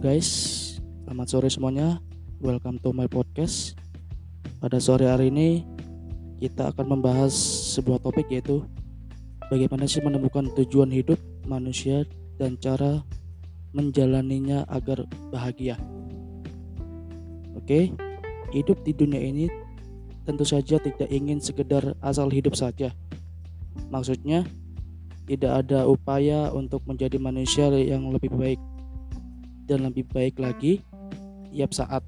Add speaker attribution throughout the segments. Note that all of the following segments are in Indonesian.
Speaker 1: guys, selamat sore semuanya. Welcome to my podcast. Pada sore hari ini kita akan membahas sebuah topik yaitu bagaimana sih menemukan tujuan hidup manusia dan cara menjalaninya agar bahagia. Oke, hidup di dunia ini tentu saja tidak ingin sekedar asal hidup saja. Maksudnya, tidak ada upaya untuk menjadi manusia yang lebih baik dan lebih baik lagi tiap saat.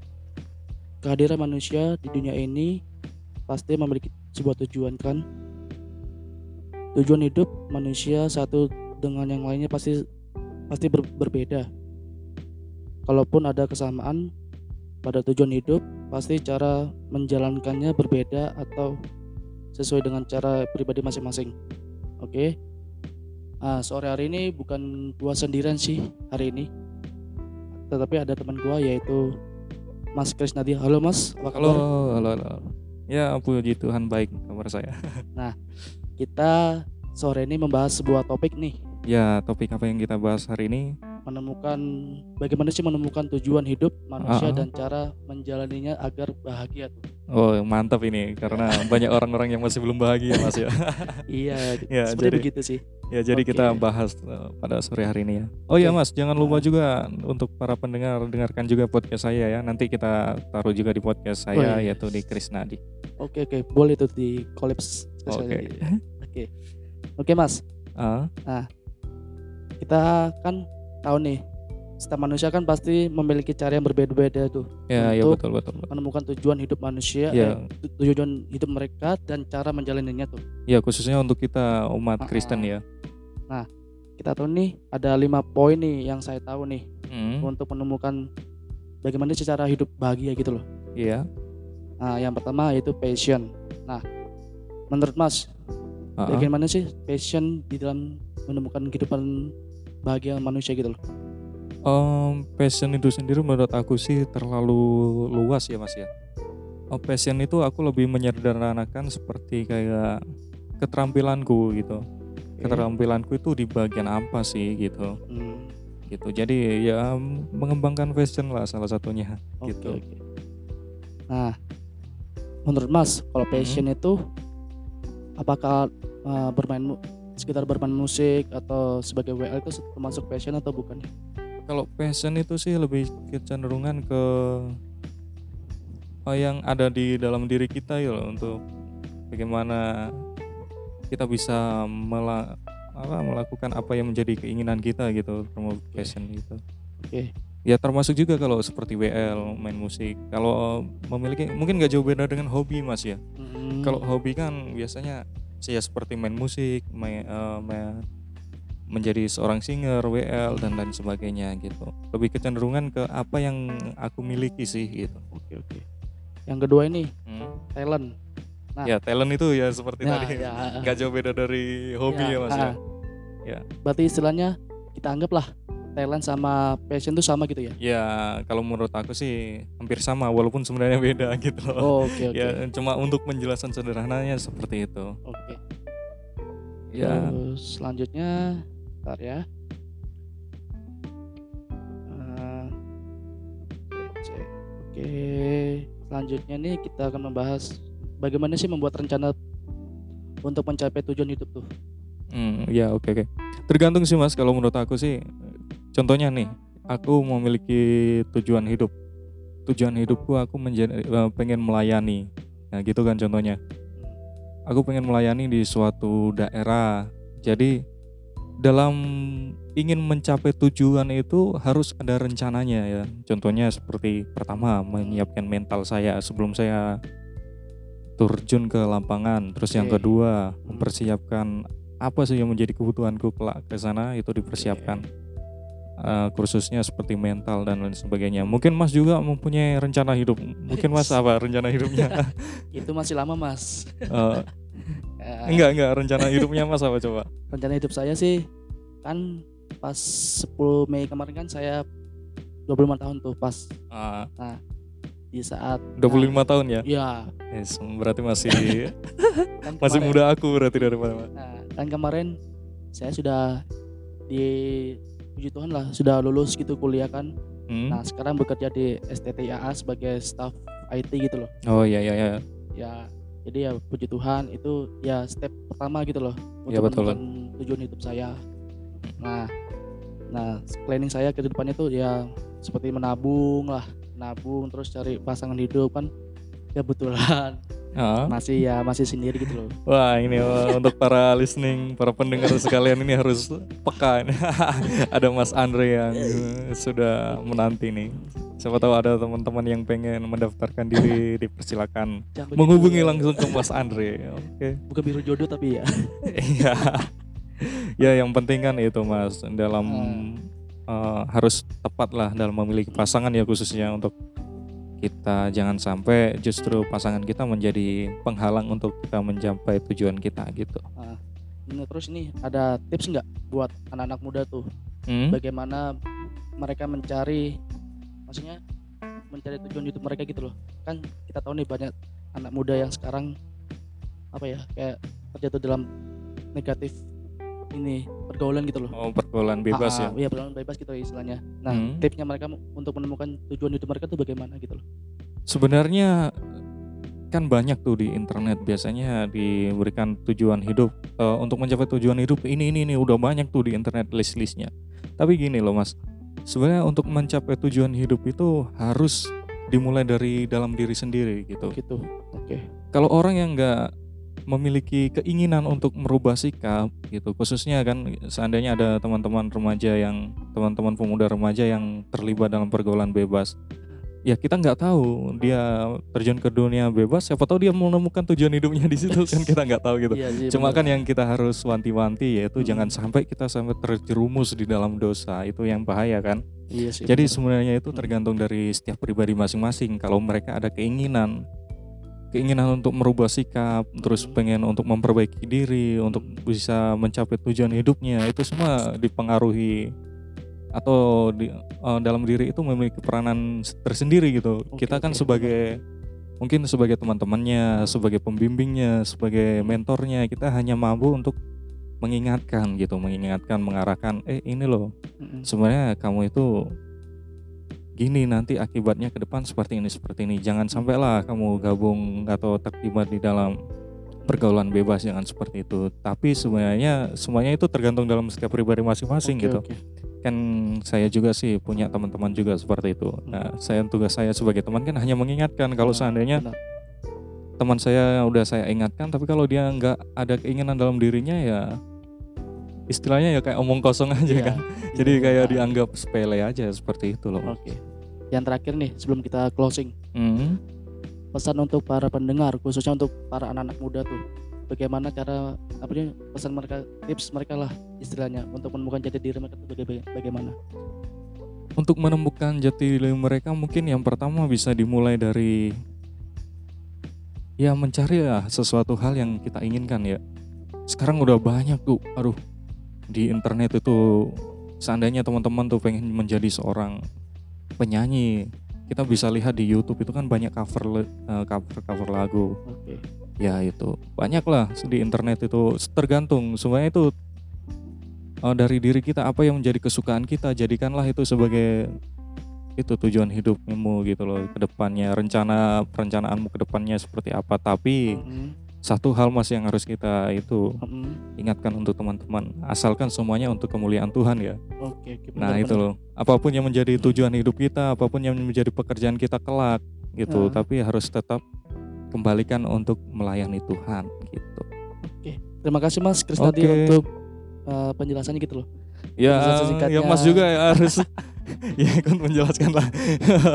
Speaker 1: Kehadiran manusia di dunia ini pasti memiliki sebuah tujuan kan? Tujuan hidup manusia satu dengan yang lainnya pasti pasti ber, berbeda. Kalaupun ada kesamaan pada tujuan hidup, pasti cara menjalankannya berbeda atau sesuai dengan cara pribadi masing-masing. Oke. Okay? Nah, sore hari ini bukan gua sendirian sih hari ini. Tetapi ada teman gua yaitu Mas Krisnadi. Halo Mas,
Speaker 2: apa kabar? Halo, halo, halo. Ya, puji Tuhan baik kabar saya.
Speaker 1: nah, kita sore ini membahas sebuah topik nih.
Speaker 2: Ya, topik apa yang kita bahas hari ini?
Speaker 1: Menemukan bagaimana sih menemukan tujuan hidup manusia uh -uh. dan cara menjalaninya agar bahagia tuh.
Speaker 2: Oh mantap ini karena banyak orang-orang yang masih belum bahagia mas ya.
Speaker 1: iya, ya, seperti jadi, begitu sih.
Speaker 2: Ya jadi okay. kita bahas uh, pada sore hari ini ya. Oh okay. ya mas, jangan lupa juga untuk para pendengar dengarkan juga podcast saya ya. Nanti kita taruh juga di podcast saya oh, iya. yaitu di Krisnadi.
Speaker 1: Oke okay, oke, okay. boleh tuh di kolaps. Oke. Oke. Oke mas. Uh. Nah kita kan tahu nih setiap manusia kan pasti memiliki cara yang berbeda-beda tuh
Speaker 2: ya, ya untuk ya, betul, betul, betul.
Speaker 1: menemukan tujuan hidup manusia ya. eh, tujuan hidup mereka dan cara menjalaninya tuh
Speaker 2: ya khususnya untuk kita umat uh, Kristen ya
Speaker 1: nah kita tahu nih ada lima poin nih yang saya tahu nih hmm. untuk menemukan bagaimana sih cara hidup bahagia gitu loh
Speaker 2: iya
Speaker 1: nah yang pertama yaitu passion nah menurut Mas uh -uh. bagaimana sih passion di dalam menemukan kehidupan bahagia manusia gitu loh
Speaker 2: um, passion itu sendiri menurut aku sih terlalu luas ya mas ya oh, passion itu aku lebih menyederhanakan seperti kayak keterampilanku gitu okay. keterampilanku itu di bagian apa sih gitu hmm. gitu jadi ya mengembangkan passion lah salah satunya okay, gitu okay.
Speaker 1: nah menurut mas kalau hmm. passion hmm. itu apakah uh, bermain sekitar bermain musik atau sebagai WL itu termasuk passion atau bukan?
Speaker 2: Kalau passion itu sih lebih kecenderungan ke apa yang ada di dalam diri kita ya loh untuk bagaimana kita bisa mela apa, melakukan apa yang menjadi keinginan kita gitu termasuk passion gitu.
Speaker 1: Oke. Okay.
Speaker 2: Ya termasuk juga kalau seperti WL main musik. Kalau memiliki mungkin gak jauh beda dengan hobi mas ya. Hmm. Kalau hobi kan biasanya saya seperti main musik, main, uh, main menjadi seorang singer, WL dan lain sebagainya gitu. Lebih kecenderungan ke apa yang aku miliki sih gitu.
Speaker 1: Oke oke. Yang kedua ini hmm? talent.
Speaker 2: Nah, ya talent itu ya seperti ya, tadi, ya, nggak jauh beda dari hobi ya, ya mas ya.
Speaker 1: Ya. Berarti istilahnya kita anggaplah talent sama passion itu sama gitu ya?
Speaker 2: Ya kalau menurut aku sih hampir sama walaupun sebenarnya beda gitu loh.
Speaker 1: Oh, oke okay, okay.
Speaker 2: Ya cuma untuk penjelasan sederhananya seperti itu.
Speaker 1: Oke. Okay. Ya. Terus selanjutnya, ntar ya. Uh, oke, okay. selanjutnya nih kita akan membahas bagaimana sih membuat rencana untuk mencapai tujuan hidup tuh.
Speaker 2: Hmm, ya oke okay, oke. Okay. Tergantung sih mas kalau menurut aku sih contohnya nih aku memiliki tujuan hidup. Tujuan hidupku aku menjadi uh, pengen melayani. Nah gitu kan contohnya. Aku pengen melayani di suatu daerah. Jadi dalam ingin mencapai tujuan itu harus ada rencananya ya. Contohnya seperti pertama menyiapkan mental saya sebelum saya terjun ke lapangan. Terus yang kedua mempersiapkan apa sih yang menjadi kebutuhanku kelak ke sana itu dipersiapkan uh, kursusnya seperti mental dan lain sebagainya. Mungkin Mas juga mempunyai rencana hidup. Mungkin Mas apa rencana hidupnya?
Speaker 1: itu masih lama Mas.
Speaker 2: Uh, enggak enggak rencana hidupnya Mas apa coba?
Speaker 1: Rencana hidup saya sih kan pas 10 Mei kemarin kan saya 25 tahun tuh pas. Uh. Nah, di saat
Speaker 2: 25 nah, tahun ya?
Speaker 1: Iya.
Speaker 2: Yes, berarti masih kan masih muda aku berarti daripada.
Speaker 1: Nah, kan kemarin saya sudah di puji Tuhan lah sudah lulus gitu kuliah kan
Speaker 2: Hmm?
Speaker 1: Nah sekarang bekerja di STTIA sebagai staff IT gitu loh.
Speaker 2: Oh iya iya iya.
Speaker 1: Ya jadi ya puji Tuhan itu ya step pertama gitu loh
Speaker 2: Iya,
Speaker 1: untuk
Speaker 2: betul.
Speaker 1: menemukan tujuan hidup saya. Nah, nah planning saya ke depannya tuh ya seperti menabung lah, nabung terus cari pasangan hidup kan ya betulan
Speaker 2: Ah.
Speaker 1: masih ya masih sendiri gitu loh.
Speaker 2: Wah ini wah, untuk para listening, para pendengar sekalian ini harus peka. ini. ada Mas Andre yang sudah menanti nih. Siapa tahu ada teman-teman yang pengen mendaftarkan diri, dipersilakan
Speaker 1: Jangan
Speaker 2: menghubungi
Speaker 1: begitu.
Speaker 2: langsung ke Mas Andre. Oke.
Speaker 1: bukan biru jodoh tapi ya.
Speaker 2: Iya. ya yang penting kan itu Mas dalam eh, harus tepat lah dalam memiliki pasangan ya khususnya untuk kita jangan sampai justru pasangan kita menjadi penghalang untuk kita mencapai tujuan kita gitu.
Speaker 1: Nah, terus ini ada tips nggak buat anak-anak muda tuh
Speaker 2: Hmm?
Speaker 1: bagaimana mereka mencari maksudnya mencari tujuan hidup mereka gitu loh kan kita tahu nih banyak anak muda yang sekarang apa ya kayak terjatuh dalam negatif ini pergaulan gitu loh
Speaker 2: Oh pergaulan bebas ya.
Speaker 1: Ah, iya pergaulan bebas gitu istilahnya nah
Speaker 2: Hmm.
Speaker 1: tipsnya mereka untuk menemukan tujuan hidup mereka tuh bagaimana gitu loh
Speaker 2: Sebenarnya kan banyak tuh di internet biasanya diberikan tujuan hidup Eh, untuk mencapai tujuan hidup ini ini ini udah banyak tuh di internet list-listnya. Tapi gini loh mas, sebenarnya untuk mencapai tujuan hidup itu harus dimulai dari dalam diri sendiri gitu.
Speaker 1: gitu oke
Speaker 2: Kalau orang yang nggak memiliki keinginan untuk merubah sikap gitu, khususnya kan seandainya ada teman-teman remaja yang teman-teman pemuda remaja yang terlibat dalam pergaulan bebas, ya kita nggak tahu dia terjun ke dunia bebas, siapa tahu dia menemukan tujuan hidupnya di situ kan kita nggak tahu gitu.
Speaker 1: iya, iya,
Speaker 2: Cuma
Speaker 1: bener.
Speaker 2: kan yang kita harus wanti-wanti yaitu
Speaker 1: Hmm.
Speaker 2: jangan sampai kita sampai terjerumus di dalam dosa itu yang bahaya kan.
Speaker 1: iya sih
Speaker 2: Jadi
Speaker 1: bener.
Speaker 2: sebenarnya itu
Speaker 1: Hmm.
Speaker 2: tergantung dari setiap pribadi masing-masing. Kalau mereka ada keinginan, keinginan untuk merubah sikap, terus
Speaker 1: Hmm.
Speaker 2: pengen untuk memperbaiki diri, untuk bisa mencapai tujuan hidupnya, itu semua dipengaruhi atau di eh, dalam diri itu memiliki peranan tersendiri gitu.
Speaker 1: Oke,
Speaker 2: Kita kan
Speaker 1: oke.
Speaker 2: sebagai mungkin sebagai teman-temannya, sebagai pembimbingnya, sebagai mentornya, kita hanya mampu untuk mengingatkan gitu, mengingatkan, mengarahkan, eh ini loh
Speaker 1: Mm-mm.
Speaker 2: sebenarnya kamu itu gini nanti akibatnya ke depan seperti ini seperti ini. Jangan sampailah kamu gabung atau terlibat di dalam pergaulan bebas jangan seperti itu. Tapi sebenarnya semuanya itu tergantung dalam setiap pribadi masing-masing
Speaker 1: Oke,
Speaker 2: gitu.
Speaker 1: oke.
Speaker 2: kan saya juga sih punya teman-teman juga seperti itu. Nah saya tugas saya sebagai teman kan hanya mengingatkan. Kalau seandainya
Speaker 1: benar.
Speaker 2: teman saya udah saya ingatkan tapi kalau dia nggak ada keinginan dalam dirinya ya istilahnya ya kayak omong kosong aja
Speaker 1: Iya,
Speaker 2: kan
Speaker 1: iya,
Speaker 2: jadi
Speaker 1: iya.
Speaker 2: kayak
Speaker 1: Ah.
Speaker 2: dianggap sepele aja seperti itu loh.
Speaker 1: Oke. Yang terakhir nih sebelum kita closing,
Speaker 2: Hmm.
Speaker 1: pesan untuk para pendengar khususnya untuk para anak-anak muda tuh. Bagaimana cara apa nih pesan mereka, tips mereka lah istilahnya untuk menemukan jati diri mereka tuh baga- bagaimana?
Speaker 2: Untuk menemukan jati diri mereka mungkin yang pertama bisa dimulai dari ya mencari ya sesuatu hal yang kita inginkan ya. Sekarang udah banyak tuh, aduh di internet itu seandainya teman-teman tuh pengen menjadi seorang penyanyi, kita bisa lihat di YouTube itu kan banyak cover eh, cover cover lagu.
Speaker 1: Oke.
Speaker 2: ya itu banyak lah di internet itu tergantung semuanya itu uh, dari diri kita apa yang menjadi kesukaan kita jadikanlah itu sebagai itu tujuan hidupmu gitu loh ke depannya rencana perencanaanmu ke depannya seperti apa tapi
Speaker 1: Mm-mm.
Speaker 2: Satu hal mas yang harus kita itu
Speaker 1: Mm-mm.
Speaker 2: ingatkan untuk teman-teman. Asalkan semuanya untuk kemuliaan Tuhan ya.
Speaker 1: Oke, oke.
Speaker 2: nah itu loh. Apa pun yang menjadi tujuan hidup kita apa pun yang menjadi pekerjaan kita kelak gitu. Tapi harus tetap kembalikan untuk melayani Tuhan gitu.
Speaker 1: Terima kasih Mas Kris tadi
Speaker 2: Oke.
Speaker 1: untuk uh, penjelasannya gitu loh.
Speaker 2: Ya, ya Mas juga ya harus ya ikut menjelaskan lah.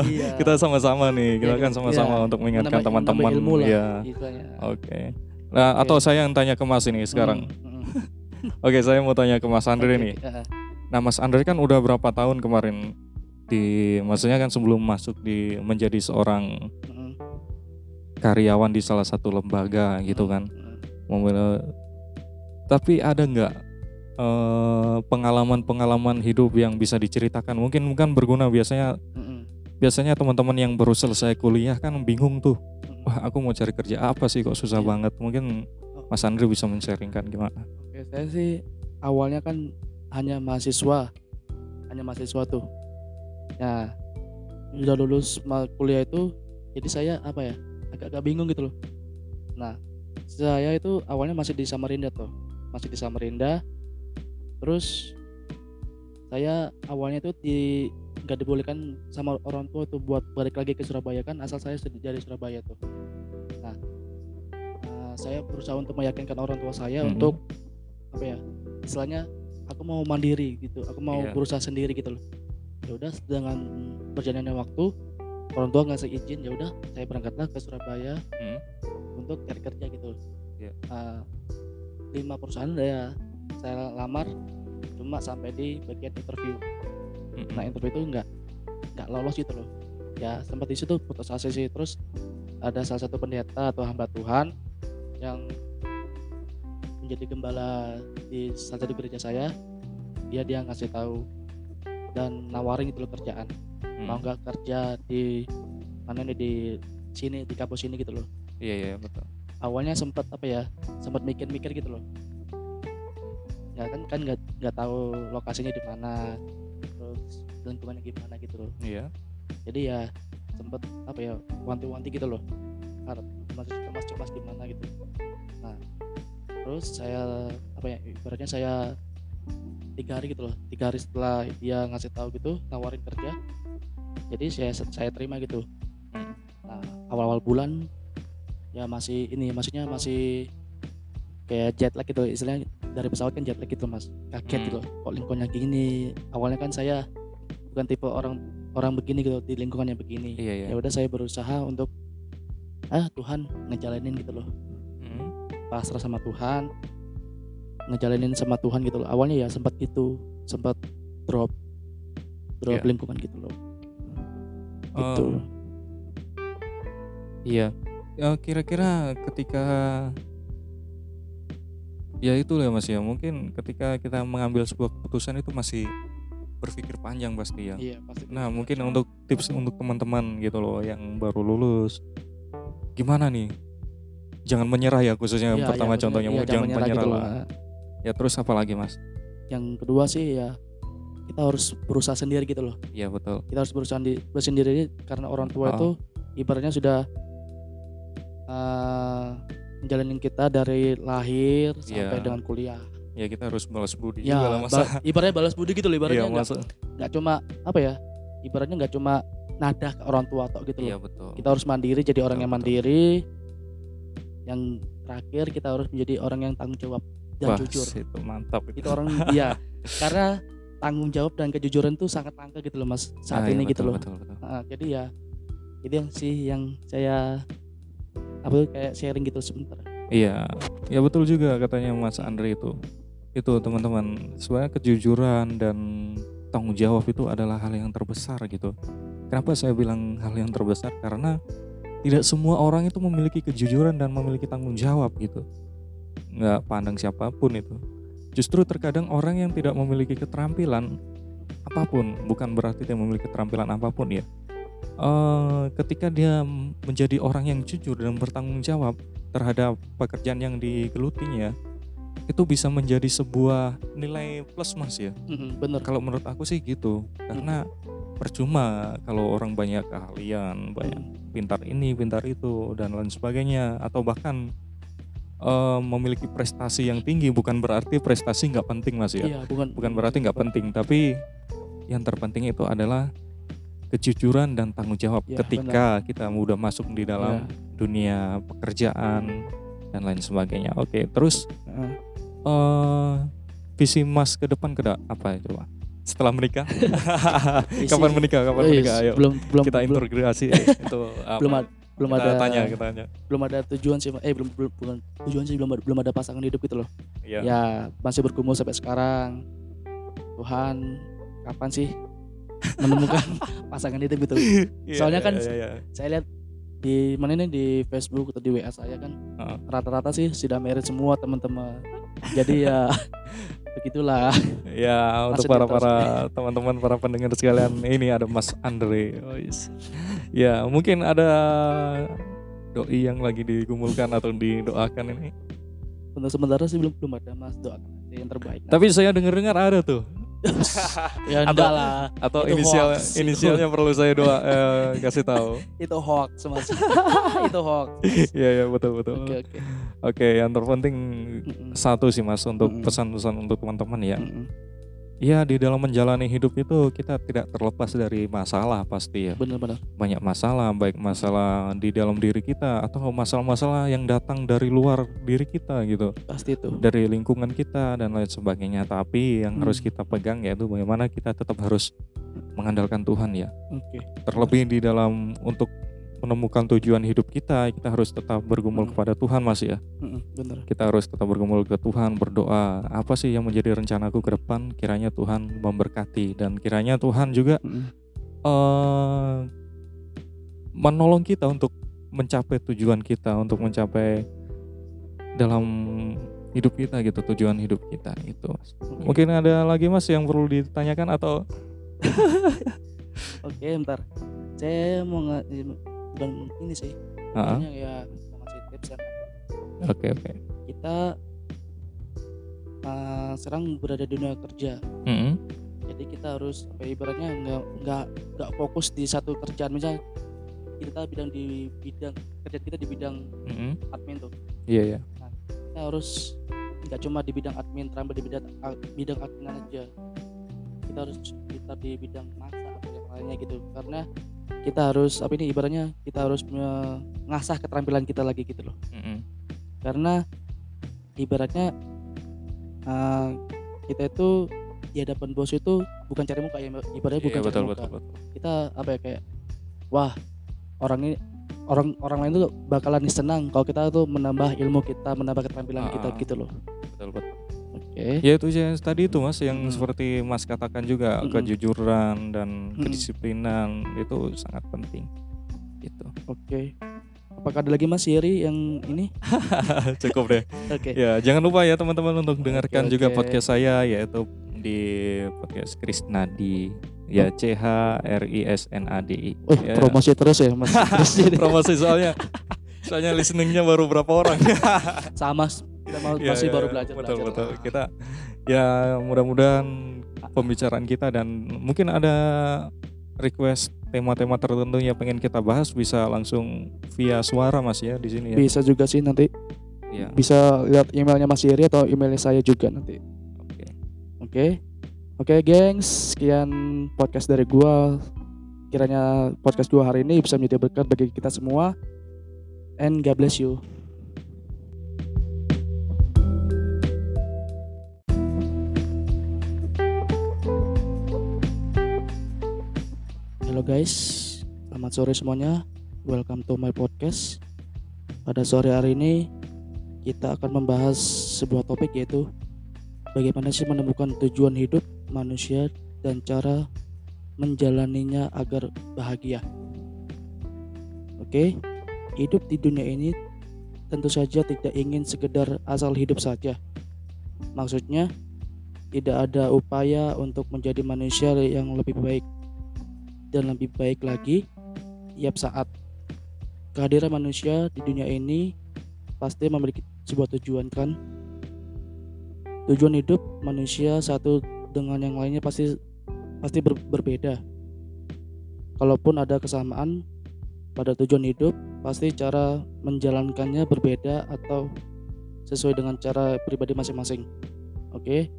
Speaker 1: Iya.
Speaker 2: kita sama-sama nih, kita
Speaker 1: Iya,
Speaker 2: kan sama-sama
Speaker 1: iya.
Speaker 2: untuk mengingatkan teman-teman. Ya, oke. Nah,
Speaker 1: Oke.
Speaker 2: atau saya yang tanya ke Mas ini sekarang.
Speaker 1: Mm, mm.
Speaker 2: Oke, saya mau tanya ke Mas Andre
Speaker 1: Oke,
Speaker 2: nih.
Speaker 1: ah,
Speaker 2: Nah, Mas Andre kan udah berapa tahun kemarin di, maksudnya kan sebelum masuk di menjadi seorang karyawan di salah satu lembaga gitu kan.
Speaker 1: mm.
Speaker 2: Memil- Tapi ada nggak pengalaman-pengalaman hidup yang bisa diceritakan? Mungkin kan berguna. Biasanya
Speaker 1: Mm, mm.
Speaker 2: biasanya teman-teman yang baru selesai kuliah kan bingung tuh. Wah aku mau cari kerja apa sih kok susah
Speaker 1: Iya.
Speaker 2: banget? Mungkin Mas Andre bisa men-sharingkan gimana?
Speaker 1: Oke, saya sih awalnya kan hanya mahasiswa, hanya mahasiswa tuh. Nah, udah lulus kuliah itu jadi saya apa ya agak-agak bingung gitu loh. Nah saya itu awalnya masih di Samarinda tuh. Masih di Samarinda terus saya awalnya itu di nggak dibolehkan sama orang tua tuh buat balik lagi ke Surabaya kan asal saya dari Surabaya tuh nah eh, saya berusaha untuk meyakinkan orang tua saya
Speaker 2: Mhm.
Speaker 1: untuk apa ya istilahnya aku mau mandiri gitu aku mau
Speaker 2: Iya.
Speaker 1: berusaha sendiri gitu loh ya udah dengan berjalannya waktu orang tua ngasih izin ya udah saya berangkatlah ke Surabaya
Speaker 2: Hmm.
Speaker 1: untuk cari kerja gitu
Speaker 2: Iya.
Speaker 1: Eh, lima perusahaan ya saya lamar cuma sampai di bagian interview.
Speaker 2: Mm-mm.
Speaker 1: nah interview itu nggak nggak lolos gitu loh. Ya sempat di situ putus asa sih. Terus ada salah satu pendeta atau hamba Tuhan yang menjadi gembala di salah satu gereja saya. Dia dia ngasih tahu dan nawarin gitu loh kerjaan.
Speaker 2: Hmm.
Speaker 1: mau nggak kerja di mana nih di sini di kampus ini gitu loh.
Speaker 2: Iya iya betul.
Speaker 1: awalnya sempat apa ya sempat mikir-mikir gitu loh ya kan kan nggak nggak tahu lokasinya di mana terus lingkungannya gimana gitu loh.
Speaker 2: Iya.
Speaker 1: jadi ya sempet apa ya wanti-wanti gitu loh. Harap masih cemas-cemas gimana gitu. Nah terus saya apa ya ibaratnya saya tiga hari gitu loh. Tiga hari setelah dia ngasih tahu gitu nawarin kerja jadi saya saya terima gitu. Nah awal-awal bulan ya masih ini maksudnya masih kayak jet lag gitu istilahnya dari pesawat kan jet lag gitu mas kaget
Speaker 2: Hmm.
Speaker 1: gitu kok lingkungannya gini awalnya kan saya bukan tipe orang orang begini gitu di lingkungan yang begini
Speaker 2: Iya iya.
Speaker 1: ya udah saya berusaha untuk ah Tuhan ngejalanin gitu loh
Speaker 2: Hmm.
Speaker 1: pasrah sama Tuhan ngejalanin sama Tuhan gitu loh awalnya ya sempat gitu sempat drop drop
Speaker 2: Iya.
Speaker 1: lingkungan gitu loh gitu
Speaker 2: Oh, Iya. Ya, kira-kira ketika ya itu ya Mas ya. Mungkin ketika kita mengambil sebuah keputusan itu masih berpikir panjang pasti ya.
Speaker 1: iya pasti
Speaker 2: Nah, mungkin untuk tips untuk teman-teman gitu loh yang baru lulus. Gimana nih? Jangan menyerah ya khususnya
Speaker 1: Iya,
Speaker 2: pertama
Speaker 1: iya,
Speaker 2: contohnya.
Speaker 1: Iya,
Speaker 2: jangan menyerah,
Speaker 1: gitu
Speaker 2: lah.
Speaker 1: loh.
Speaker 2: Ya terus apa lagi Mas?
Speaker 1: yang kedua sih ya kita harus berusaha sendiri gitu loh
Speaker 2: Iya betul.
Speaker 1: kita harus berusaha di, sendiri karena orang tua
Speaker 2: Oh.
Speaker 1: itu ibaratnya sudah eh menjalanin kita dari lahir sampai
Speaker 2: Iya.
Speaker 1: dengan kuliah
Speaker 2: Ya kita harus balas budi
Speaker 1: ya
Speaker 2: juga lah masa.
Speaker 1: ba- ibaratnya balas budi gitu loh
Speaker 2: Iya
Speaker 1: ibaratnya nggak
Speaker 2: masa.
Speaker 1: nggak cuma apa ya ibaratnya nggak cuma nadah ke orang tua tok gitu loh
Speaker 2: Iya betul.
Speaker 1: kita harus mandiri jadi orang
Speaker 2: Betul,
Speaker 1: yang
Speaker 2: betul.
Speaker 1: mandiri yang terakhir kita harus menjadi orang yang tanggung jawab dan
Speaker 2: Wah,
Speaker 1: jujur
Speaker 2: itu mantap
Speaker 1: itu orang ya karena tanggung jawab dan kejujuran itu sangat langka gitu loh mas saat
Speaker 2: Ah, iya,
Speaker 1: ini gitu
Speaker 2: betul,
Speaker 1: loh
Speaker 2: Betul, betul.
Speaker 1: Nah, jadi ya itu yang sih yang saya apa kayak sharing gitu sebentar
Speaker 2: Iya, ya betul juga katanya Mas Andre itu. Itu teman-teman, sebenarnya kejujuran dan tanggung jawab itu adalah hal yang terbesar gitu. Kenapa saya bilang hal yang terbesar? Karena tidak semua orang itu memiliki kejujuran dan memiliki tanggung jawab gitu. Nggak pandang siapa pun itu. Justru terkadang orang yang tidak memiliki keterampilan apa pun, bukan berarti dia memiliki keterampilan apa pun ya. Eh, ketika dia menjadi orang yang jujur dan bertanggung jawab terhadap pekerjaan yang digelutinya itu bisa menjadi sebuah nilai plus mas ya.
Speaker 1: Mhm, bener.
Speaker 2: Kalau menurut aku sih gitu karena percuma kalau orang banyak keahlian banyak
Speaker 1: Mhm.
Speaker 2: pintar ini pintar itu dan lain sebagainya. Atau bahkan eh, memiliki prestasi yang tinggi bukan berarti prestasi nggak penting mas ya.
Speaker 1: Iya bukan.
Speaker 2: Bukan berarti nggak penting tapi yang terpenting itu adalah kejujuran dan tanggung jawab
Speaker 1: Ya,
Speaker 2: ketika kita udah masuk di dalam
Speaker 1: Ya.
Speaker 2: dunia pekerjaan dan lain sebagainya. Oke, terus
Speaker 1: Heeh.
Speaker 2: eh visi Mas ke depan ke apa coba? Setelah menikah? Kapan menikah? Kapan
Speaker 1: Eh,
Speaker 2: menikah? Ayo
Speaker 1: belum belum
Speaker 2: kita integrasi itu apa?
Speaker 1: belum ada belum
Speaker 2: kita
Speaker 1: ada
Speaker 2: tanya, kita tanya.
Speaker 1: belum ada tujuan sih eh belum belum bukan tujuan sih belum ada- belum ada pasangan hidup gitu loh
Speaker 2: Iya.
Speaker 1: ya masih bergumul sampai sekarang Tuhan kapan sih menemukan pasangan hidup gitu
Speaker 2: Iya,
Speaker 1: soalnya
Speaker 2: iya,
Speaker 1: kan
Speaker 2: iya, iya.
Speaker 1: saya lihat di mana ini di Facebook atau di WA saya kan rata-rata sih sudah married semua teman-teman jadi ya begitulah
Speaker 2: Ya untuk para para teman-teman para pendengar sekalian ini ada Mas Andre. Oh, yes. Ya mungkin ada doi yang lagi digumulkan atau didoakan ini.
Speaker 1: untuk sementara sih belum belum ada mas doakan yang terbaik
Speaker 2: Tapi saya dengar-dengar ada tuh
Speaker 1: ya
Speaker 2: Atau-
Speaker 1: enggak lah.
Speaker 2: Atau
Speaker 1: Itu
Speaker 2: inisial
Speaker 1: hoax. Itu-
Speaker 2: inisialnya perlu saya doa eh, kasih tahu.
Speaker 1: Itu hoax mas. itu hoax.
Speaker 2: Iya iya betul betul.
Speaker 1: Oke
Speaker 2: Oke
Speaker 1: oke.
Speaker 2: yang terpenting
Speaker 1: Mm-mm.
Speaker 2: satu sih mas untuk pesan-pesan untuk teman-teman ya.
Speaker 1: Mm-mm.
Speaker 2: Ya di dalam menjalani hidup itu kita tidak terlepas dari masalah pasti ya.
Speaker 1: Bener-bener.
Speaker 2: Banyak masalah baik masalah di dalam diri kita atau masalah-masalah yang datang dari luar diri kita gitu.
Speaker 1: Pasti itu.
Speaker 2: Dari lingkungan kita dan lain sebagainya. Tapi yang
Speaker 1: Hmm.
Speaker 2: harus kita pegang yaitu bagaimana kita tetap harus mengandalkan Tuhan ya.
Speaker 1: Oke.
Speaker 2: terlebih di dalam untuk menemukan tujuan hidup kita kita harus tetap bergumul
Speaker 1: Hmm.
Speaker 2: kepada Tuhan mas ya
Speaker 1: Mm-mm, Bener.
Speaker 2: kita harus tetap bergumul ke Tuhan berdoa apa sih yang menjadi rencanaku ke depan kiranya Tuhan memberkati dan kiranya Tuhan juga
Speaker 1: Mm-mm.
Speaker 2: eh menolong kita untuk mencapai tujuan kita untuk mencapai dalam hidup kita gitu tujuan hidup kita itu mungkin ada lagi mas yang perlu ditanyakan atau
Speaker 1: Oke, ntar. Saya mau bukan ini sih. Pokoknya ya ngasih tips kan.
Speaker 2: oke oke
Speaker 1: Kita uh, sekarang berada di dunia kerja.
Speaker 2: Mm-mm.
Speaker 1: Jadi kita harus apa ya, ibaratnya nggak nggak nggak fokus di satu kerjaan misalnya kita bidang di bidang kerja kita di bidang
Speaker 2: Mm-mm.
Speaker 1: admin tuh.
Speaker 2: iya iya
Speaker 1: Kita harus nggak cuma di bidang admin, terampil di bidang bidang admin aja. Kita harus kita di bidang masak atau yang lainnya gitu. Karena kita harus apa ini ibaratnya kita harus mengasah keterampilan kita lagi gitu loh.
Speaker 2: Mm-mm.
Speaker 1: Karena ibaratnya uh, kita itu di hadapan bos itu bukan cari muka ya ibaratnya bukan
Speaker 2: Iya,
Speaker 1: cari
Speaker 2: betul,
Speaker 1: muka.
Speaker 2: betul, betul.
Speaker 1: Kita apa ya kayak wah orang ini orang orang lain tuh bakalan senang kalau kita tuh menambah ilmu kita, menambah keterampilan kita
Speaker 2: Ah.
Speaker 1: gitu loh.
Speaker 2: Betul, betul.
Speaker 1: Oke.
Speaker 2: Ya itu yang tadi itu mas yang
Speaker 1: Hmm.
Speaker 2: seperti mas katakan juga
Speaker 1: Mm-mm.
Speaker 2: kejujuran dan
Speaker 1: Mm-mm.
Speaker 2: kedisiplinan itu sangat penting. Gitu.
Speaker 1: Oke. Apakah ada lagi Mas Yeri yang ini?
Speaker 2: Cukup deh.
Speaker 1: Oke.
Speaker 2: Ya jangan lupa ya teman-teman untuk dengarkan
Speaker 1: Oke,
Speaker 2: juga podcast saya yaitu di podcast Krisnadi ya C H R I S N A D I.
Speaker 1: Oh,
Speaker 2: Ya.
Speaker 1: promosi terus ya Mas.
Speaker 2: Promosi soalnya soalnya listeningnya baru berapa orang.
Speaker 1: sama kita mau
Speaker 2: Ya,
Speaker 1: masih
Speaker 2: ya,
Speaker 1: baru
Speaker 2: ya.
Speaker 1: belajar
Speaker 2: betul
Speaker 1: belajar.
Speaker 2: betul kita ya mudah-mudahan pembicaraan kita dan mungkin ada request tema-tema tertentu yang pengen kita bahas bisa langsung via suara mas ya di sini ya
Speaker 1: Bisa juga sih nanti
Speaker 2: ya
Speaker 1: bisa lihat emailnya Mas Yeri atau emailnya saya juga nanti.
Speaker 2: oke
Speaker 1: Oke. Oke, gengs, sekian podcast dari gua. Kiranya podcast gua hari ini bisa menjadi berkat bagi kita semua. And God bless you. Guys, selamat sore semuanya. Welcome to my podcast. Pada sore hari ini kita akan membahas sebuah topik yaitu bagaimana sih menemukan tujuan hidup manusia dan cara menjalaninya agar bahagia. Oke, hidup di dunia ini tentu saja tidak ingin sekedar asal hidup saja. Maksudnya, tidak ada upaya untuk menjadi manusia yang lebih baik dan lebih baik lagi tiap saat. Kehadiran manusia di dunia ini pasti memiliki sebuah tujuan kan? Tujuan hidup manusia satu dengan yang lainnya pasti pasti ber- berbeda. Kalaupun ada kesamaan pada tujuan hidup, pasti cara menjalankannya berbeda atau sesuai dengan cara pribadi masing-masing. Oke.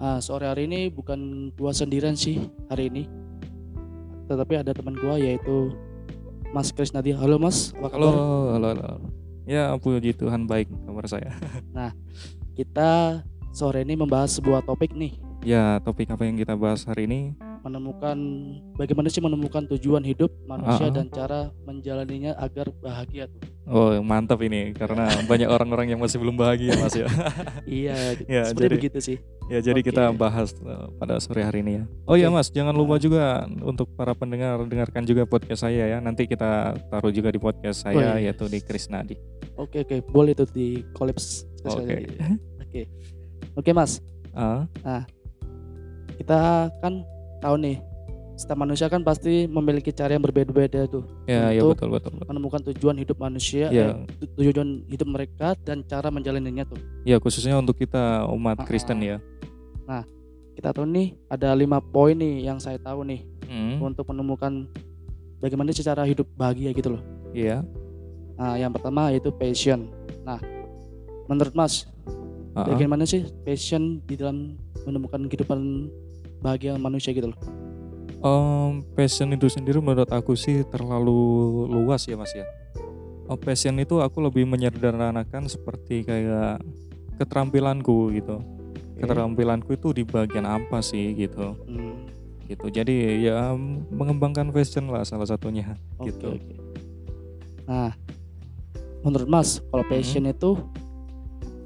Speaker 1: Nah, sore hari ini bukan gua sendirian sih hari ini. Tetapi ada teman gua yaitu Mas Krisnadi. Halo Mas, apa
Speaker 2: halo
Speaker 1: kabar?
Speaker 2: halo halo ya puji Tuhan baik kabar saya.
Speaker 1: Kita sore ini membahas sebuah topik nih,
Speaker 2: ya topik apa yang kita bahas hari ini
Speaker 1: menemukan bagaimana sih menemukan tujuan hidup manusia
Speaker 2: Ah.
Speaker 1: dan cara menjalaninya agar bahagia tuh.
Speaker 2: oh mantap ini karena banyak orang-orang yang masih belum bahagia mas ya
Speaker 1: Iya,
Speaker 2: Ya,
Speaker 1: seperti
Speaker 2: jadi-
Speaker 1: begitu sih.
Speaker 2: Ya jadi
Speaker 1: Oke.
Speaker 2: kita bahas uh, pada sore hari ini ya. Oh ya
Speaker 1: Oke.
Speaker 2: Mas, jangan lupa juga untuk para pendengar dengarkan juga podcast saya ya. Nanti kita taruh juga di podcast saya
Speaker 1: Oh, iya.
Speaker 2: yaitu di Krisnadi.
Speaker 1: Oke oke, boleh tuh di kolaps
Speaker 2: Oke.
Speaker 1: Oke. Oke Mas,
Speaker 2: Ah,
Speaker 1: kita kan tahu nih setiap manusia kan pasti memiliki cara yang berbeda-beda tuh
Speaker 2: ya ya
Speaker 1: Untuk
Speaker 2: betul betul. betul.
Speaker 1: menemukan tujuan hidup manusia
Speaker 2: Ya.
Speaker 1: eh, tu- tujuan hidup mereka dan cara menjalaninya tuh
Speaker 2: Ya khususnya untuk kita umat
Speaker 1: Ah,
Speaker 2: Kristen ya.
Speaker 1: kita tahu nih ada lima poin nih yang saya tahu nih
Speaker 2: Hmm,
Speaker 1: untuk menemukan bagaimana sih cara hidup bahagia gitu loh.
Speaker 2: Iya.
Speaker 1: Nah, yang pertama yaitu passion. Nah, menurut Mas,
Speaker 2: Ah, ah.
Speaker 1: bagaimana sih passion di dalam menemukan kehidupan bahagia manusia gitu loh?
Speaker 2: Em, passion itu sendiri menurut aku sih terlalu luas ya mas ya. Oh, passion itu aku lebih menyederhanakan seperti kayak keterampilanku gitu.
Speaker 1: Oke.
Speaker 2: Keterampilanku itu di bagian apa sih gitu.
Speaker 1: Hmm,
Speaker 2: Gitu. Jadi ya mengembangkan passion lah salah satunya
Speaker 1: oke,
Speaker 2: gitu.
Speaker 1: oke. Nah, menurut Mas, kalau passion itu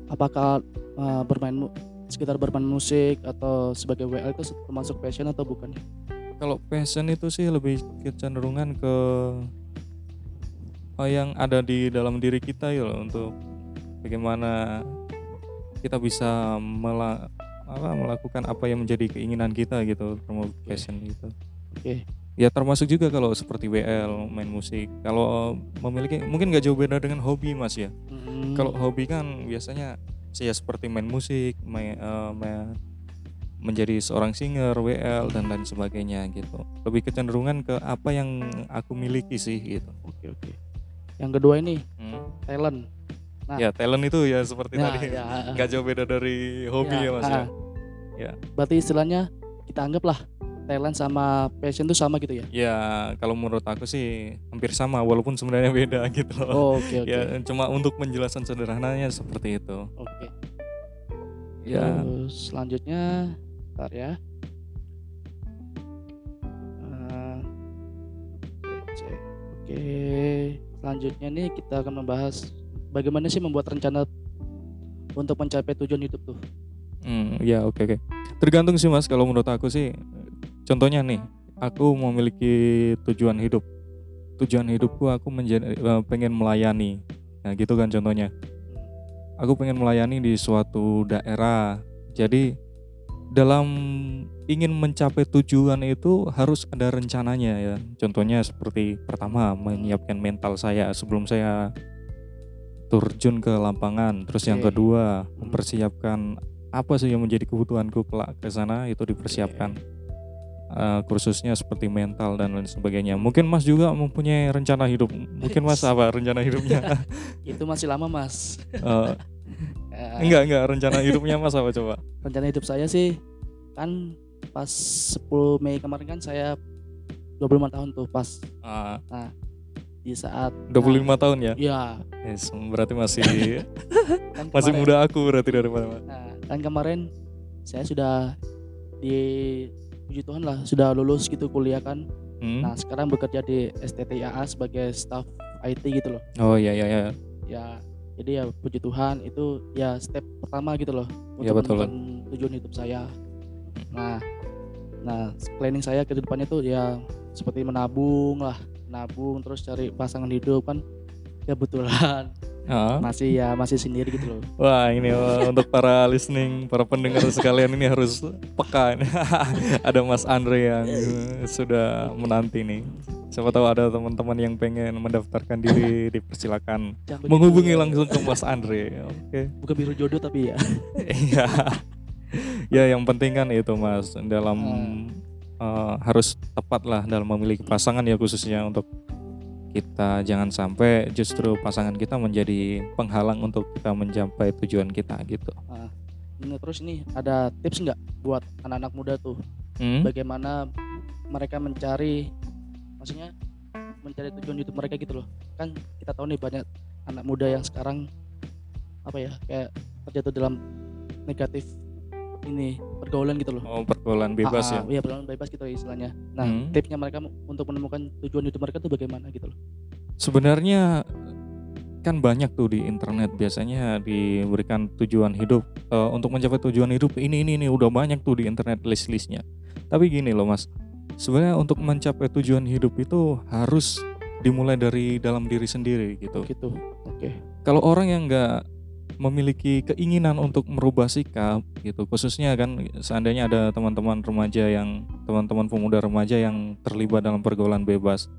Speaker 1: apakah uh, bermain mu- sekitar bermain musik atau sebagai WL itu termasuk passion atau bukan?
Speaker 2: Kalau passion itu sih lebih kecenderungan ke yang ada di dalam diri kita ya loh untuk bagaimana kita bisa mela- apa, melakukan apa yang menjadi keinginan kita gitu termasuk passion gitu.
Speaker 1: Oke.
Speaker 2: Ya termasuk juga kalau seperti WL main musik. Kalau memiliki mungkin gak jauh beda dengan hobi mas ya.
Speaker 1: Hmm,
Speaker 2: Kalau hobi kan biasanya saya seperti main musik, main, eh, main- menjadi seorang singer, WL dan lain sebagainya gitu. Lebih kecenderungan ke apa yang aku miliki sih gitu.
Speaker 1: oke, oke. Yang kedua ini
Speaker 2: Hmm.
Speaker 1: talent. Nah.
Speaker 2: Ya talent itu ya seperti
Speaker 1: Nah,
Speaker 2: tadi,
Speaker 1: ya,
Speaker 2: nggak jauh beda dari hobi ya, mas ya. Ya.
Speaker 1: Berarti istilahnya kita anggaplah talent sama passion itu sama gitu ya?
Speaker 2: Ya kalau menurut aku sih hampir sama walaupun sebenarnya beda gitu loh.
Speaker 1: Oh, oke oke.
Speaker 2: Ya cuma untuk penjelasan sederhananya seperti itu.
Speaker 1: Oke.
Speaker 2: Ya.
Speaker 1: Terus selanjutnya, ntar ya. Oke, selanjutnya nih kita akan membahas bagaimana sih membuat rencana untuk mencapai tujuan hidup tuh.
Speaker 2: Hmm, ya oke oke. Tergantung sih mas. Kalau menurut aku sih, contohnya nih, aku memiliki tujuan hidup. Tujuan hidupku aku menjadi eh, pengen melayani. Nah gitu kan contohnya. Aku pengen melayani di suatu daerah. Jadi dalam ingin mencapai tujuan itu harus ada rencananya ya. Contohnya seperti pertama menyiapkan mental saya sebelum saya terjun ke lapangan. Terus yang kedua mempersiapkan apa sih yang menjadi kebutuhanku kelak ke sana itu dipersiapkan. Eh, kursusnya seperti mental dan lain sebagainya. Mungkin Mas juga mempunyai rencana hidup. Mungkin Mas apa rencana hidupnya?
Speaker 1: Itu masih lama mas.
Speaker 2: Eh,
Speaker 1: Eh,
Speaker 2: enggak enggak rencana hidupnya Mas apa coba?
Speaker 1: Rencana hidup saya sih kan pas 10 Mei kemarin kan saya 25 tahun tuh pas
Speaker 2: Ah,
Speaker 1: di saat
Speaker 2: 25 tahun ya?
Speaker 1: ya
Speaker 2: Yes, berarti masih
Speaker 1: kan
Speaker 2: masih
Speaker 1: kemarin-
Speaker 2: muda aku berarti daripada Mas.
Speaker 1: Nah, kan kemarin saya sudah di puji Tuhan lah sudah lulus gitu kuliah kan.
Speaker 2: Hmm?
Speaker 1: Nah, sekarang bekerja di STTIAA sebagai staff IT gitu loh.
Speaker 2: Oh iya iya iya.
Speaker 1: Ya, jadi ya puji Tuhan itu ya step pertama gitu loh
Speaker 2: Iya,
Speaker 1: untuk
Speaker 2: betul.
Speaker 1: menemukan tujuan hidup saya. Nah, nah planning saya ke depannya tuh ya seperti menabung lah, nabung terus cari pasangan hidup kan kebetulan
Speaker 2: Ah.
Speaker 1: masih ya masih sendiri gitu loh.
Speaker 2: Wah ini wah, untuk para listening, para pendengar sekalian ini harus peka. ada Mas Andre yang sudah menanti nih. Siapa tahu ada teman-teman yang pengen mendaftarkan diri, dipersilakan
Speaker 1: Jangan begitu.
Speaker 2: menghubungi langsung ke Mas Andre. Oke.
Speaker 1: bukan biru jodoh tapi ya.
Speaker 2: Iya. ya yang penting kan itu Mas dalam eh, harus tepat lah dalam memiliki pasangan ya khususnya untuk kita jangan sampai justru pasangan kita menjadi penghalang untuk kita mencapai tujuan kita gitu.
Speaker 1: Nah, terus ini ada tips nggak buat anak-anak muda tuh
Speaker 2: Hmm?
Speaker 1: bagaimana mereka mencari maksudnya mencari tujuan hidup mereka gitu loh kan kita tahu nih banyak anak muda yang sekarang apa ya kayak terjatuh dalam negatif ini pergaulan gitu loh
Speaker 2: Oh pergaulan bebas
Speaker 1: Ah,
Speaker 2: ya.
Speaker 1: ah, iya pergaulan bebas gitu istilahnya nah
Speaker 2: Hmm.
Speaker 1: tipsnya mereka untuk menemukan tujuan hidup mereka tuh bagaimana gitu loh
Speaker 2: Sebenarnya kan banyak tuh di internet biasanya diberikan tujuan hidup Eh, untuk mencapai tujuan hidup ini ini ini udah banyak tuh di internet list-listnya. Tapi gini loh mas, sebenarnya untuk mencapai tujuan hidup itu harus dimulai dari dalam diri sendiri gitu.
Speaker 1: gitu oke
Speaker 2: Kalau orang yang nggak memiliki keinginan untuk merubah sikap gitu, khususnya kan seandainya ada teman-teman remaja yang teman-teman pemuda remaja yang terlibat dalam pergaulan bebas,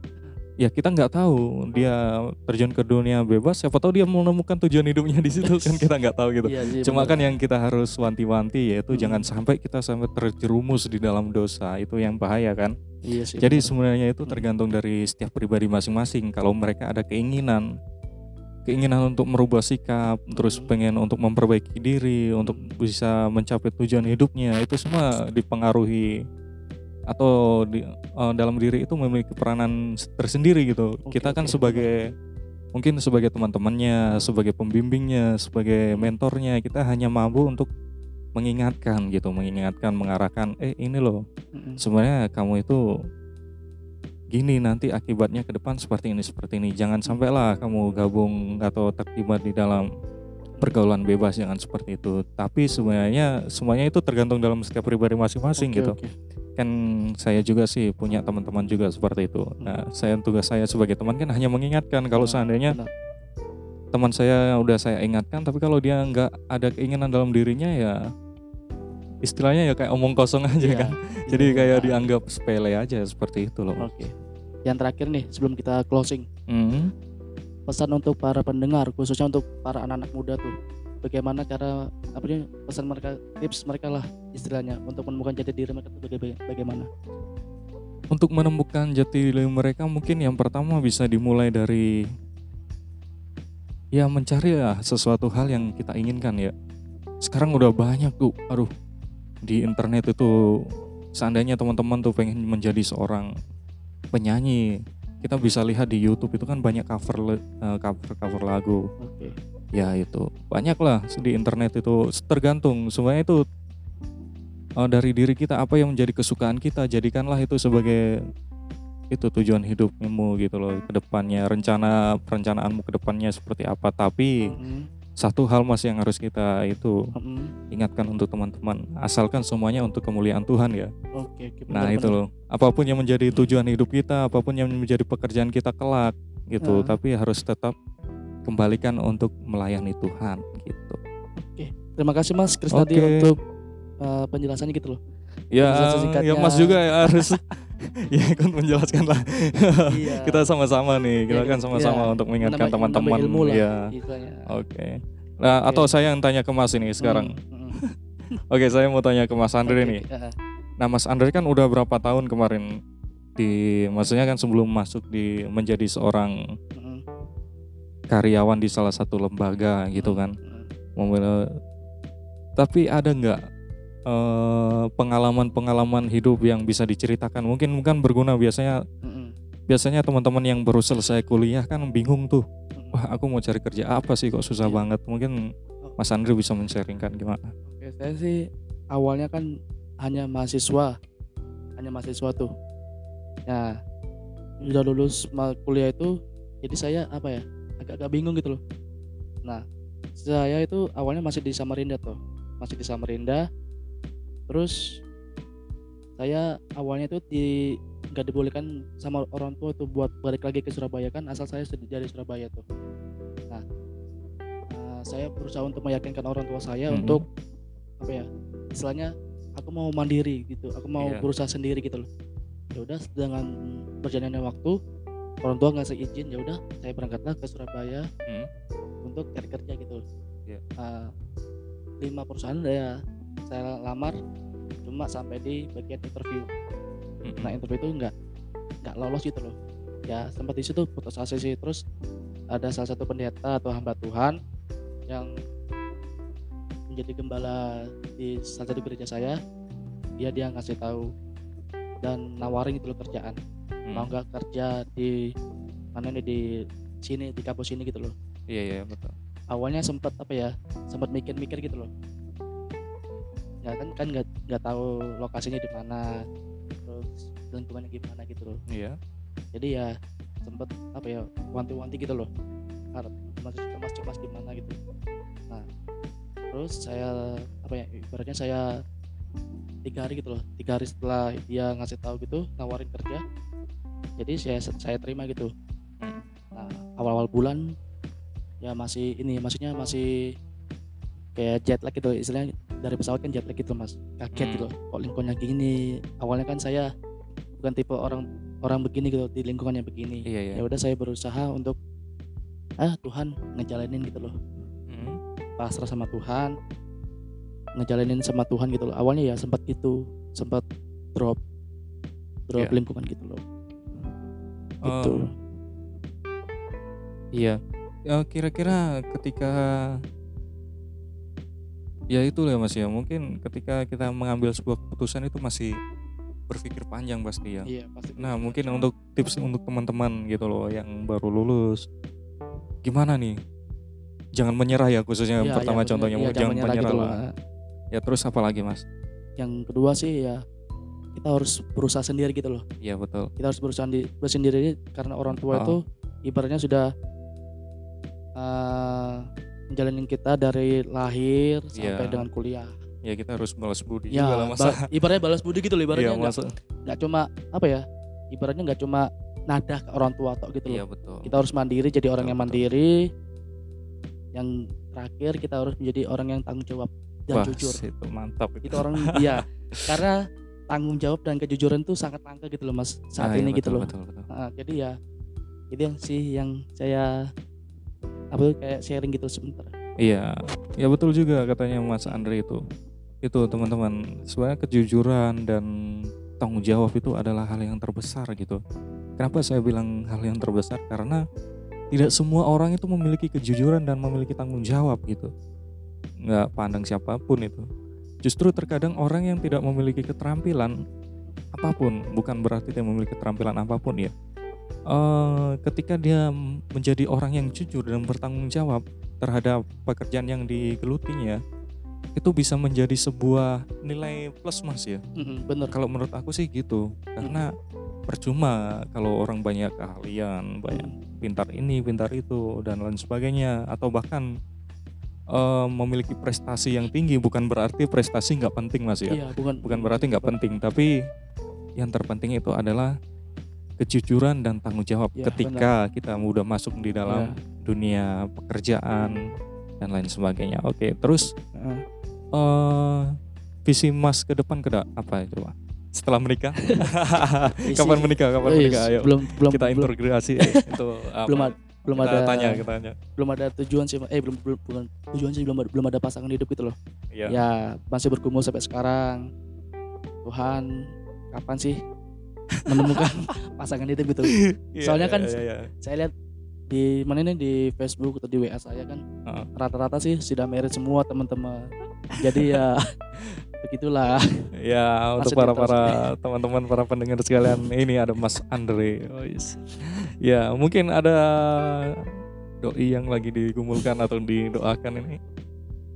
Speaker 2: ya kita nggak tahu dia terjun ke dunia bebas siapa tahu dia menemukan tujuan hidupnya di situ kan kita nggak tahu gitu
Speaker 1: Iya sih,
Speaker 2: cuma
Speaker 1: bener.
Speaker 2: kan yang kita harus wanti-wanti yaitu
Speaker 1: Hmm.
Speaker 2: jangan sampai kita sampai terjerumus di dalam dosa itu yang bahaya kan
Speaker 1: Iya sih.
Speaker 2: jadi
Speaker 1: bener.
Speaker 2: sebenarnya itu
Speaker 1: Hmm.
Speaker 2: tergantung dari setiap pribadi masing-masing kalau mereka ada keinginan keinginan untuk merubah sikap terus
Speaker 1: Hmm.
Speaker 2: pengen untuk memperbaiki diri untuk bisa mencapai tujuan hidupnya itu semua dipengaruhi atau di eh, dalam diri itu memiliki peranan tersendiri gitu
Speaker 1: Oke,
Speaker 2: kita kan
Speaker 1: oke.
Speaker 2: sebagai mungkin sebagai teman-temannya sebagai pembimbingnya sebagai mentornya kita hanya mampu untuk mengingatkan gitu mengingatkan mengarahkan eh ini loh
Speaker 1: Mm-mm.
Speaker 2: sebenarnya kamu itu gini nanti akibatnya ke depan seperti ini seperti ini jangan sampailah kamu gabung atau terlibat di dalam pergaulan bebas jangan seperti itu tapi sebenarnya semuanya itu tergantung dalam setiap pribadi masing-masing
Speaker 1: Oke,
Speaker 2: gitu
Speaker 1: oke.
Speaker 2: kan saya juga sih punya teman-teman juga seperti itu nah saya tugas saya sebagai teman kan hanya mengingatkan kalau
Speaker 1: Nah,
Speaker 2: seandainya
Speaker 1: benar.
Speaker 2: teman saya udah saya ingatkan tapi kalau dia nggak ada keinginan dalam dirinya ya istilahnya ya kayak omong kosong aja
Speaker 1: Iya,
Speaker 2: kan
Speaker 1: iya,
Speaker 2: jadi
Speaker 1: iya.
Speaker 2: kayak
Speaker 1: Nah,
Speaker 2: dianggap sepele aja seperti itu loh
Speaker 1: Oke. Yang terakhir nih sebelum kita closing,
Speaker 2: Hmm.
Speaker 1: pesan untuk para pendengar khususnya untuk para anak-anak muda tuh. Bagaimana cara apa nih pesan mereka tips mereka lah istilahnya untuk menemukan jati diri mereka tuh baga- bagaimana?
Speaker 2: Untuk menemukan jati diri mereka mungkin yang pertama bisa dimulai dari ya mencari lah sesuatu hal yang kita inginkan ya. Sekarang udah banyak tuh, aduh di internet itu seandainya teman-teman tuh pengen menjadi seorang penyanyi, kita bisa lihat di YouTube itu kan banyak cover eh, cover cover lagu.
Speaker 1: Oke.
Speaker 2: Ya itu banyak lah di internet itu tergantung semuanya itu eh, dari diri kita apa yang menjadi kesukaan kita jadikanlah itu sebagai itu tujuan hidupmu gitu loh ke depannya rencana perencanaanmu ke depannya seperti apa tapi
Speaker 1: Mm-mm.
Speaker 2: Satu hal mas yang harus kita itu
Speaker 1: Mm-mm.
Speaker 2: ingatkan untuk teman-teman asalkan semuanya untuk kemuliaan Tuhan ya
Speaker 1: Oke, oke.
Speaker 2: nah
Speaker 1: benar,
Speaker 2: itu loh apa pun yang menjadi tujuan hidup kita apa pun yang menjadi pekerjaan kita kelak gitu
Speaker 1: Ah.
Speaker 2: tapi harus tetap kembalikan untuk melayani Tuhan gitu
Speaker 1: Terima kasih Mas Krisnadi
Speaker 2: Oke.
Speaker 1: untuk uh, penjelasannya gitu loh.
Speaker 2: ya ya Mas juga ya harus ya ikut menjelaskan lah.
Speaker 1: Iya.
Speaker 2: kita sama-sama nih kita
Speaker 1: Iya,
Speaker 2: kan sama-sama
Speaker 1: iya.
Speaker 2: untuk mengingatkan teman-teman. ya oke. Nah
Speaker 1: Oke.
Speaker 2: atau saya yang tanya ke Mas ini sekarang?
Speaker 1: Mm, mm.
Speaker 2: oke saya mau tanya ke Mas Andre
Speaker 1: Oke,
Speaker 2: nih.
Speaker 1: ah,
Speaker 2: nah Mas Andre kan udah berapa tahun kemarin di maksudnya kan sebelum masuk di menjadi seorang
Speaker 1: mm,
Speaker 2: karyawan di salah satu lembaga gitu kan?
Speaker 1: Mm.
Speaker 2: Memel- tapi ada nggak eh, pengalaman-pengalaman hidup yang bisa diceritakan mungkin bukan berguna biasanya
Speaker 1: Mm, mm,
Speaker 2: biasanya teman-teman yang baru selesai kuliah kan bingung tuh wah aku mau cari kerja apa sih kok susah
Speaker 1: Iya.
Speaker 2: banget mungkin Mas Andre bisa men-sharingkan gimana
Speaker 1: Oke, saya sih awalnya kan hanya mahasiswa, hanya mahasiswa tuh. Nah, udah lulus kuliah itu, jadi saya apa ya, agak-agak bingung gitu loh. Nah, saya itu awalnya masih di Samarinda tuh, masih di Samarinda. Terus saya awalnya itu di nggak dibolehkan sama orang tua tuh buat balik lagi ke Surabaya kan, asal saya dari Surabaya tuh. Nah, eh, saya berusaha untuk meyakinkan orang tua saya
Speaker 2: Mhm.
Speaker 1: untuk apa ya istilahnya aku mau mandiri gitu aku mau
Speaker 2: Iya.
Speaker 1: berusaha sendiri gitu loh ya udah dengan berjalannya waktu orang tua ngasih izin ya udah saya berangkatlah ke Surabaya
Speaker 2: Hmm.
Speaker 1: untuk cari kerja gitu
Speaker 2: Iya.
Speaker 1: Nah, lima perusahaan ya saya lamar cuma sampai di bagian interview.
Speaker 2: Mm-mm.
Speaker 1: nah interview itu nggak nggak lolos gitu loh. Ya sempat di situ putus asa sih terus ada salah satu pendeta atau hamba Tuhan yang menjadi gembala di salah satu gereja saya. Dia dia ngasih tahu dan nawarin gitu loh kerjaan.
Speaker 2: Hmm.
Speaker 1: mau nggak kerja di mana nih di sini di kampus ini gitu loh.
Speaker 2: Iya iya betul.
Speaker 1: Awalnya sempat apa ya sempat mikir-mikir gitu loh ya kan kan nggak nggak tahu lokasinya di mana terus lingkungannya gimana gitu loh.
Speaker 2: Iya.
Speaker 1: Jadi ya sempet apa ya wanti-wanti gitu loh. Harap masih cemas-cemas gimana gitu. Nah terus saya apa ya ibaratnya saya tiga hari gitu loh. Tiga hari setelah dia ngasih tahu gitu nawarin kerja jadi saya saya terima gitu. Nah awal-awal bulan ya masih ini maksudnya masih kayak jet lag gitu istilahnya dari pesawat kan jet lag gitu mas kaget
Speaker 2: Hmm.
Speaker 1: gitu kok lingkungannya gini awalnya kan saya bukan tipe orang orang begini gitu di lingkungan yang begini
Speaker 2: Iya iya.
Speaker 1: ya udah saya berusaha untuk ah Tuhan ngejalanin gitu loh
Speaker 2: Mm.
Speaker 1: pasrah sama Tuhan ngejalanin sama Tuhan gitu loh awalnya ya sempat gitu sempat drop drop
Speaker 2: Iya.
Speaker 1: lingkungan gitu loh gitu
Speaker 2: Oh, iya. Ya, kira-kira ketika ya itu ya Mas ya. Mungkin ketika kita mengambil sebuah keputusan itu masih berpikir panjang pasti ya.
Speaker 1: iya pasti
Speaker 2: Nah, mungkin untuk tips untuk teman-teman gitu loh yang baru lulus. Gimana nih? Jangan menyerah ya khususnya
Speaker 1: Iya,
Speaker 2: pertama
Speaker 1: iya, bener.
Speaker 2: contohnya
Speaker 1: Iya,
Speaker 2: jangan,
Speaker 1: menyerah
Speaker 2: menyerah
Speaker 1: gitu loh.
Speaker 2: lah. Ya terus apa lagi Mas?
Speaker 1: yang kedua sih ya kita harus berusaha sendiri gitu loh
Speaker 2: Iya betul.
Speaker 1: kita harus berusaha di, sendiri karena orang tua
Speaker 2: Oh.
Speaker 1: itu ibaratnya sudah eh menjalanin kita dari lahir sampai
Speaker 2: Iya.
Speaker 1: dengan kuliah
Speaker 2: Ya kita harus balas budi
Speaker 1: ya
Speaker 2: juga lah masa.
Speaker 1: ba- ibaratnya balas budi gitu loh
Speaker 2: Iya
Speaker 1: ibaratnya nggak
Speaker 2: masa.
Speaker 1: cuma apa ya ibaratnya nggak cuma nada ke orang tua tok gitu
Speaker 2: Iya
Speaker 1: loh
Speaker 2: betul.
Speaker 1: kita harus mandiri jadi orang
Speaker 2: Betul,
Speaker 1: yang
Speaker 2: betul.
Speaker 1: mandiri yang terakhir kita harus menjadi orang yang tanggung jawab dan
Speaker 2: Wah,
Speaker 1: jujur
Speaker 2: itu mantap
Speaker 1: itu orang iya karena tanggung jawab dan kejujuran tuh sangat langka gitu loh mas saat
Speaker 2: Ah, iya,
Speaker 1: ini gitu
Speaker 2: betul,
Speaker 1: loh
Speaker 2: Betul, betul.
Speaker 1: Nah, jadi ya itu yang sih yang saya apa kayak sharing gitu sebentar
Speaker 2: Iya, ya betul juga katanya Mas Andre itu. Itu teman-teman, sebenarnya kejujuran dan tanggung jawab itu adalah hal yang terbesar gitu. Kenapa saya bilang hal yang terbesar? Karena tidak semua orang itu memiliki kejujuran dan memiliki tanggung jawab gitu. Nggak pandang siapa pun itu. Justru terkadang orang yang tidak memiliki keterampilan apa pun, bukan berarti dia memiliki keterampilan apa pun ya. Eh, ketika dia menjadi orang yang jujur dan bertanggung jawab terhadap pekerjaan yang digelutinya itu bisa menjadi sebuah nilai plus mas ya.
Speaker 1: Mm-mm, bener.
Speaker 2: Kalau menurut aku sih gitu karena percuma kalau orang banyak keahlian banyak pintar ini pintar itu dan lain sebagainya atau bahkan eh, memiliki prestasi yang tinggi bukan berarti prestasi nggak penting mas ya.
Speaker 1: Iya bukan.
Speaker 2: Bukan berarti nggak penting tapi yang terpenting itu adalah kejujuran dan tanggung jawab
Speaker 1: Ya,
Speaker 2: ketika kita udah masuk di dalam dunia pekerjaan dan lain sebagainya. Oke terus
Speaker 1: Heeh.
Speaker 2: eh visi mas ke depan ke apa itu pak? Setelah menikah? Kapan menikah? Kapan menikah? Ayo
Speaker 1: belum belum
Speaker 2: kita integrasi itu apa?
Speaker 1: belum ada belum
Speaker 2: kita
Speaker 1: ada
Speaker 2: tanya kita tanya.
Speaker 1: belum ada tujuan sih eh belum belum bukan tujuan sih belum ada, belum ada pasangan hidup gitu loh.
Speaker 2: Iya.
Speaker 1: ya masih bergumul sampai sekarang. Tuhan kapan sih menemukan pasangan hidup gitu
Speaker 2: Iya,
Speaker 1: soalnya
Speaker 2: iya,
Speaker 1: kan
Speaker 2: iya, iya.
Speaker 1: saya lihat di mana ini di Facebook atau di WA saya kan rata-rata sih sudah married semua teman-teman jadi ya begitulah
Speaker 2: Ya untuk para para teman-teman para pendengar sekalian ini ada Mas Andre. Oh, yes. Ya mungkin ada doi yang lagi digumulkan atau didoakan ini.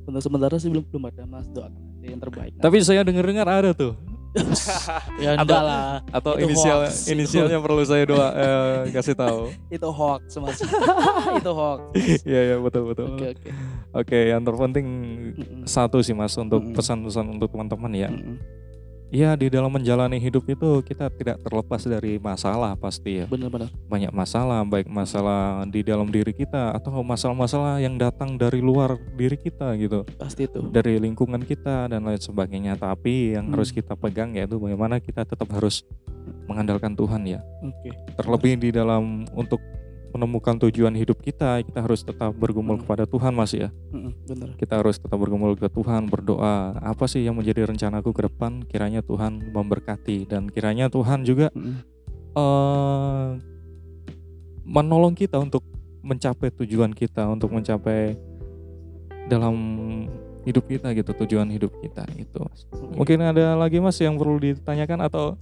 Speaker 1: untuk sementara sih belum belum ada mas doakan yang terbaik
Speaker 2: Tapi saya dengar-dengar ada tuh.
Speaker 1: ya
Speaker 2: atau-
Speaker 1: enggak lah
Speaker 2: Atau
Speaker 1: Itu
Speaker 2: inisial
Speaker 1: hoax.
Speaker 2: inisialnya perlu saya doa eh, kasih tahu.
Speaker 1: itu hoax mas itu hoax
Speaker 2: Iya ya betul betul.
Speaker 1: oke
Speaker 2: Oke
Speaker 1: oke
Speaker 2: yang terpenting
Speaker 1: Mm-mm.
Speaker 2: satu sih Mas untuk
Speaker 1: Mm-mm.
Speaker 2: pesan-pesan untuk teman-teman ya.
Speaker 1: Mm-mm.
Speaker 2: Ya di dalam menjalani hidup itu kita tidak terlepas dari masalah pasti ya.
Speaker 1: bener-bener
Speaker 2: banyak masalah, baik masalah di dalam diri kita atau masalah-masalah yang datang dari luar diri kita gitu,
Speaker 1: pasti itu
Speaker 2: dari lingkungan kita dan lain sebagainya. Tapi yang
Speaker 1: Hmm.
Speaker 2: harus kita pegang yaitu bagaimana kita tetap harus mengandalkan Tuhan ya.
Speaker 1: oke
Speaker 2: Terlebih di dalam untuk menemukan tujuan hidup kita, kita harus tetap bergumul
Speaker 1: Hmm.
Speaker 2: kepada Tuhan Mas ya.
Speaker 1: Bener
Speaker 2: Kita harus tetap bergumul ke Tuhan, berdoa. Apa sih yang menjadi rencanaku ke depan? Kiranya Tuhan memberkati dan kiranya Tuhan juga eh menolong kita untuk mencapai tujuan kita, untuk mencapai dalam hidup kita gitu, tujuan hidup kita itu. Mungkin ada lagi Mas yang perlu ditanyakan atau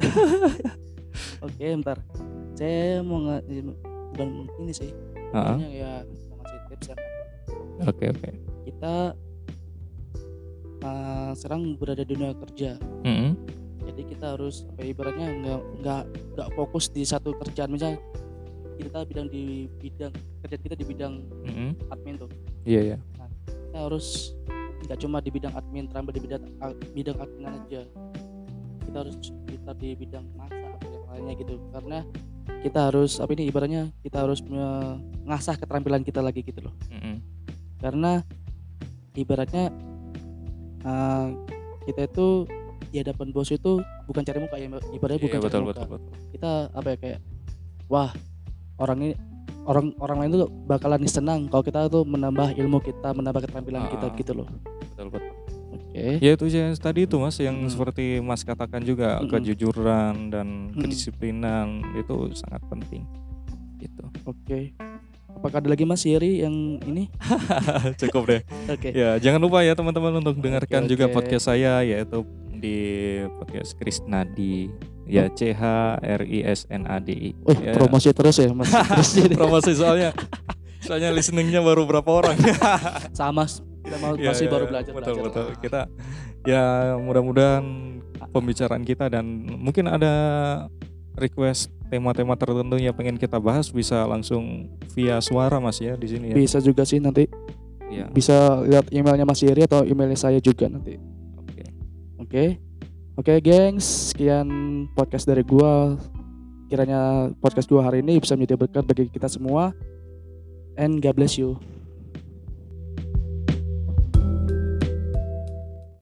Speaker 1: oke bentar saya mau nge bukan ini sih
Speaker 2: Ah,
Speaker 1: Intinya ya ngasih tips ya
Speaker 2: Oke oke.
Speaker 1: kita uh, sekarang berada di dunia kerja
Speaker 2: Mm-mm.
Speaker 1: jadi kita harus apa ya, ibaratnya nggak nggak nggak fokus di satu kerjaan misalnya kita bidang di bidang kerjaan kita di bidang
Speaker 2: Mm-mm.
Speaker 1: admin tuh
Speaker 2: Iya ya.
Speaker 1: kita harus nggak cuma di bidang admin terampil di bidang bidang admin aja kita harus kita di bidang masak atau yang lainnya gitu karena kita harus apa ini ibaratnya kita harus mengasah keterampilan kita lagi gitu loh
Speaker 2: Mm-mm.
Speaker 1: karena ibaratnya uh, kita itu di hadapan bos itu bukan cari muka ya ibaratnya bukan
Speaker 2: Iya,
Speaker 1: cari
Speaker 2: betul,
Speaker 1: muka
Speaker 2: betul, betul.
Speaker 1: kita apa ya kayak wah orang ini orang orang lain tuh bakalan senang kalau kita tuh menambah ilmu kita menambah keterampilan kita
Speaker 2: Ah.
Speaker 1: gitu loh
Speaker 2: Betul, betul.
Speaker 1: Oke
Speaker 2: Ya itu yang tadi itu mas, yang
Speaker 1: Hmm.
Speaker 2: seperti mas katakan juga
Speaker 1: Mm-mm.
Speaker 2: kejujuran dan
Speaker 1: Mm-mm.
Speaker 2: kedisiplinan itu sangat penting. Gitu.
Speaker 1: oke apakah ada lagi mas Yeri yang ini
Speaker 2: Cukup deh.
Speaker 1: oke
Speaker 2: Ya jangan lupa ya teman-teman untuk dengarkan
Speaker 1: Oke,
Speaker 2: juga podcast saya yaitu di podcast Krisnadi ya C H R I S N A D I.
Speaker 1: oh
Speaker 2: Ya,
Speaker 1: promosi terus ya mas
Speaker 2: promosi soalnya soalnya listeningnya baru berapa orang.
Speaker 1: sama kita mau
Speaker 2: Ya,
Speaker 1: masih
Speaker 2: ya,
Speaker 1: baru
Speaker 2: ya.
Speaker 1: belajar
Speaker 2: betul
Speaker 1: belajar.
Speaker 2: betul kita ya mudah-mudahan pembicaraan kita dan mungkin ada request tema-tema tertentu yang pengen kita bahas bisa langsung via suara mas ya di sini ya.
Speaker 1: bisa juga sih nanti
Speaker 2: Ya,
Speaker 1: bisa lihat emailnya Mas Yeri atau emailnya saya juga nanti
Speaker 2: oke.
Speaker 1: Oke. Oke, gengs. Sekian podcast dari gua. Kiranya podcast gua hari ini bisa menjadi berkat bagi kita semua. And God bless you.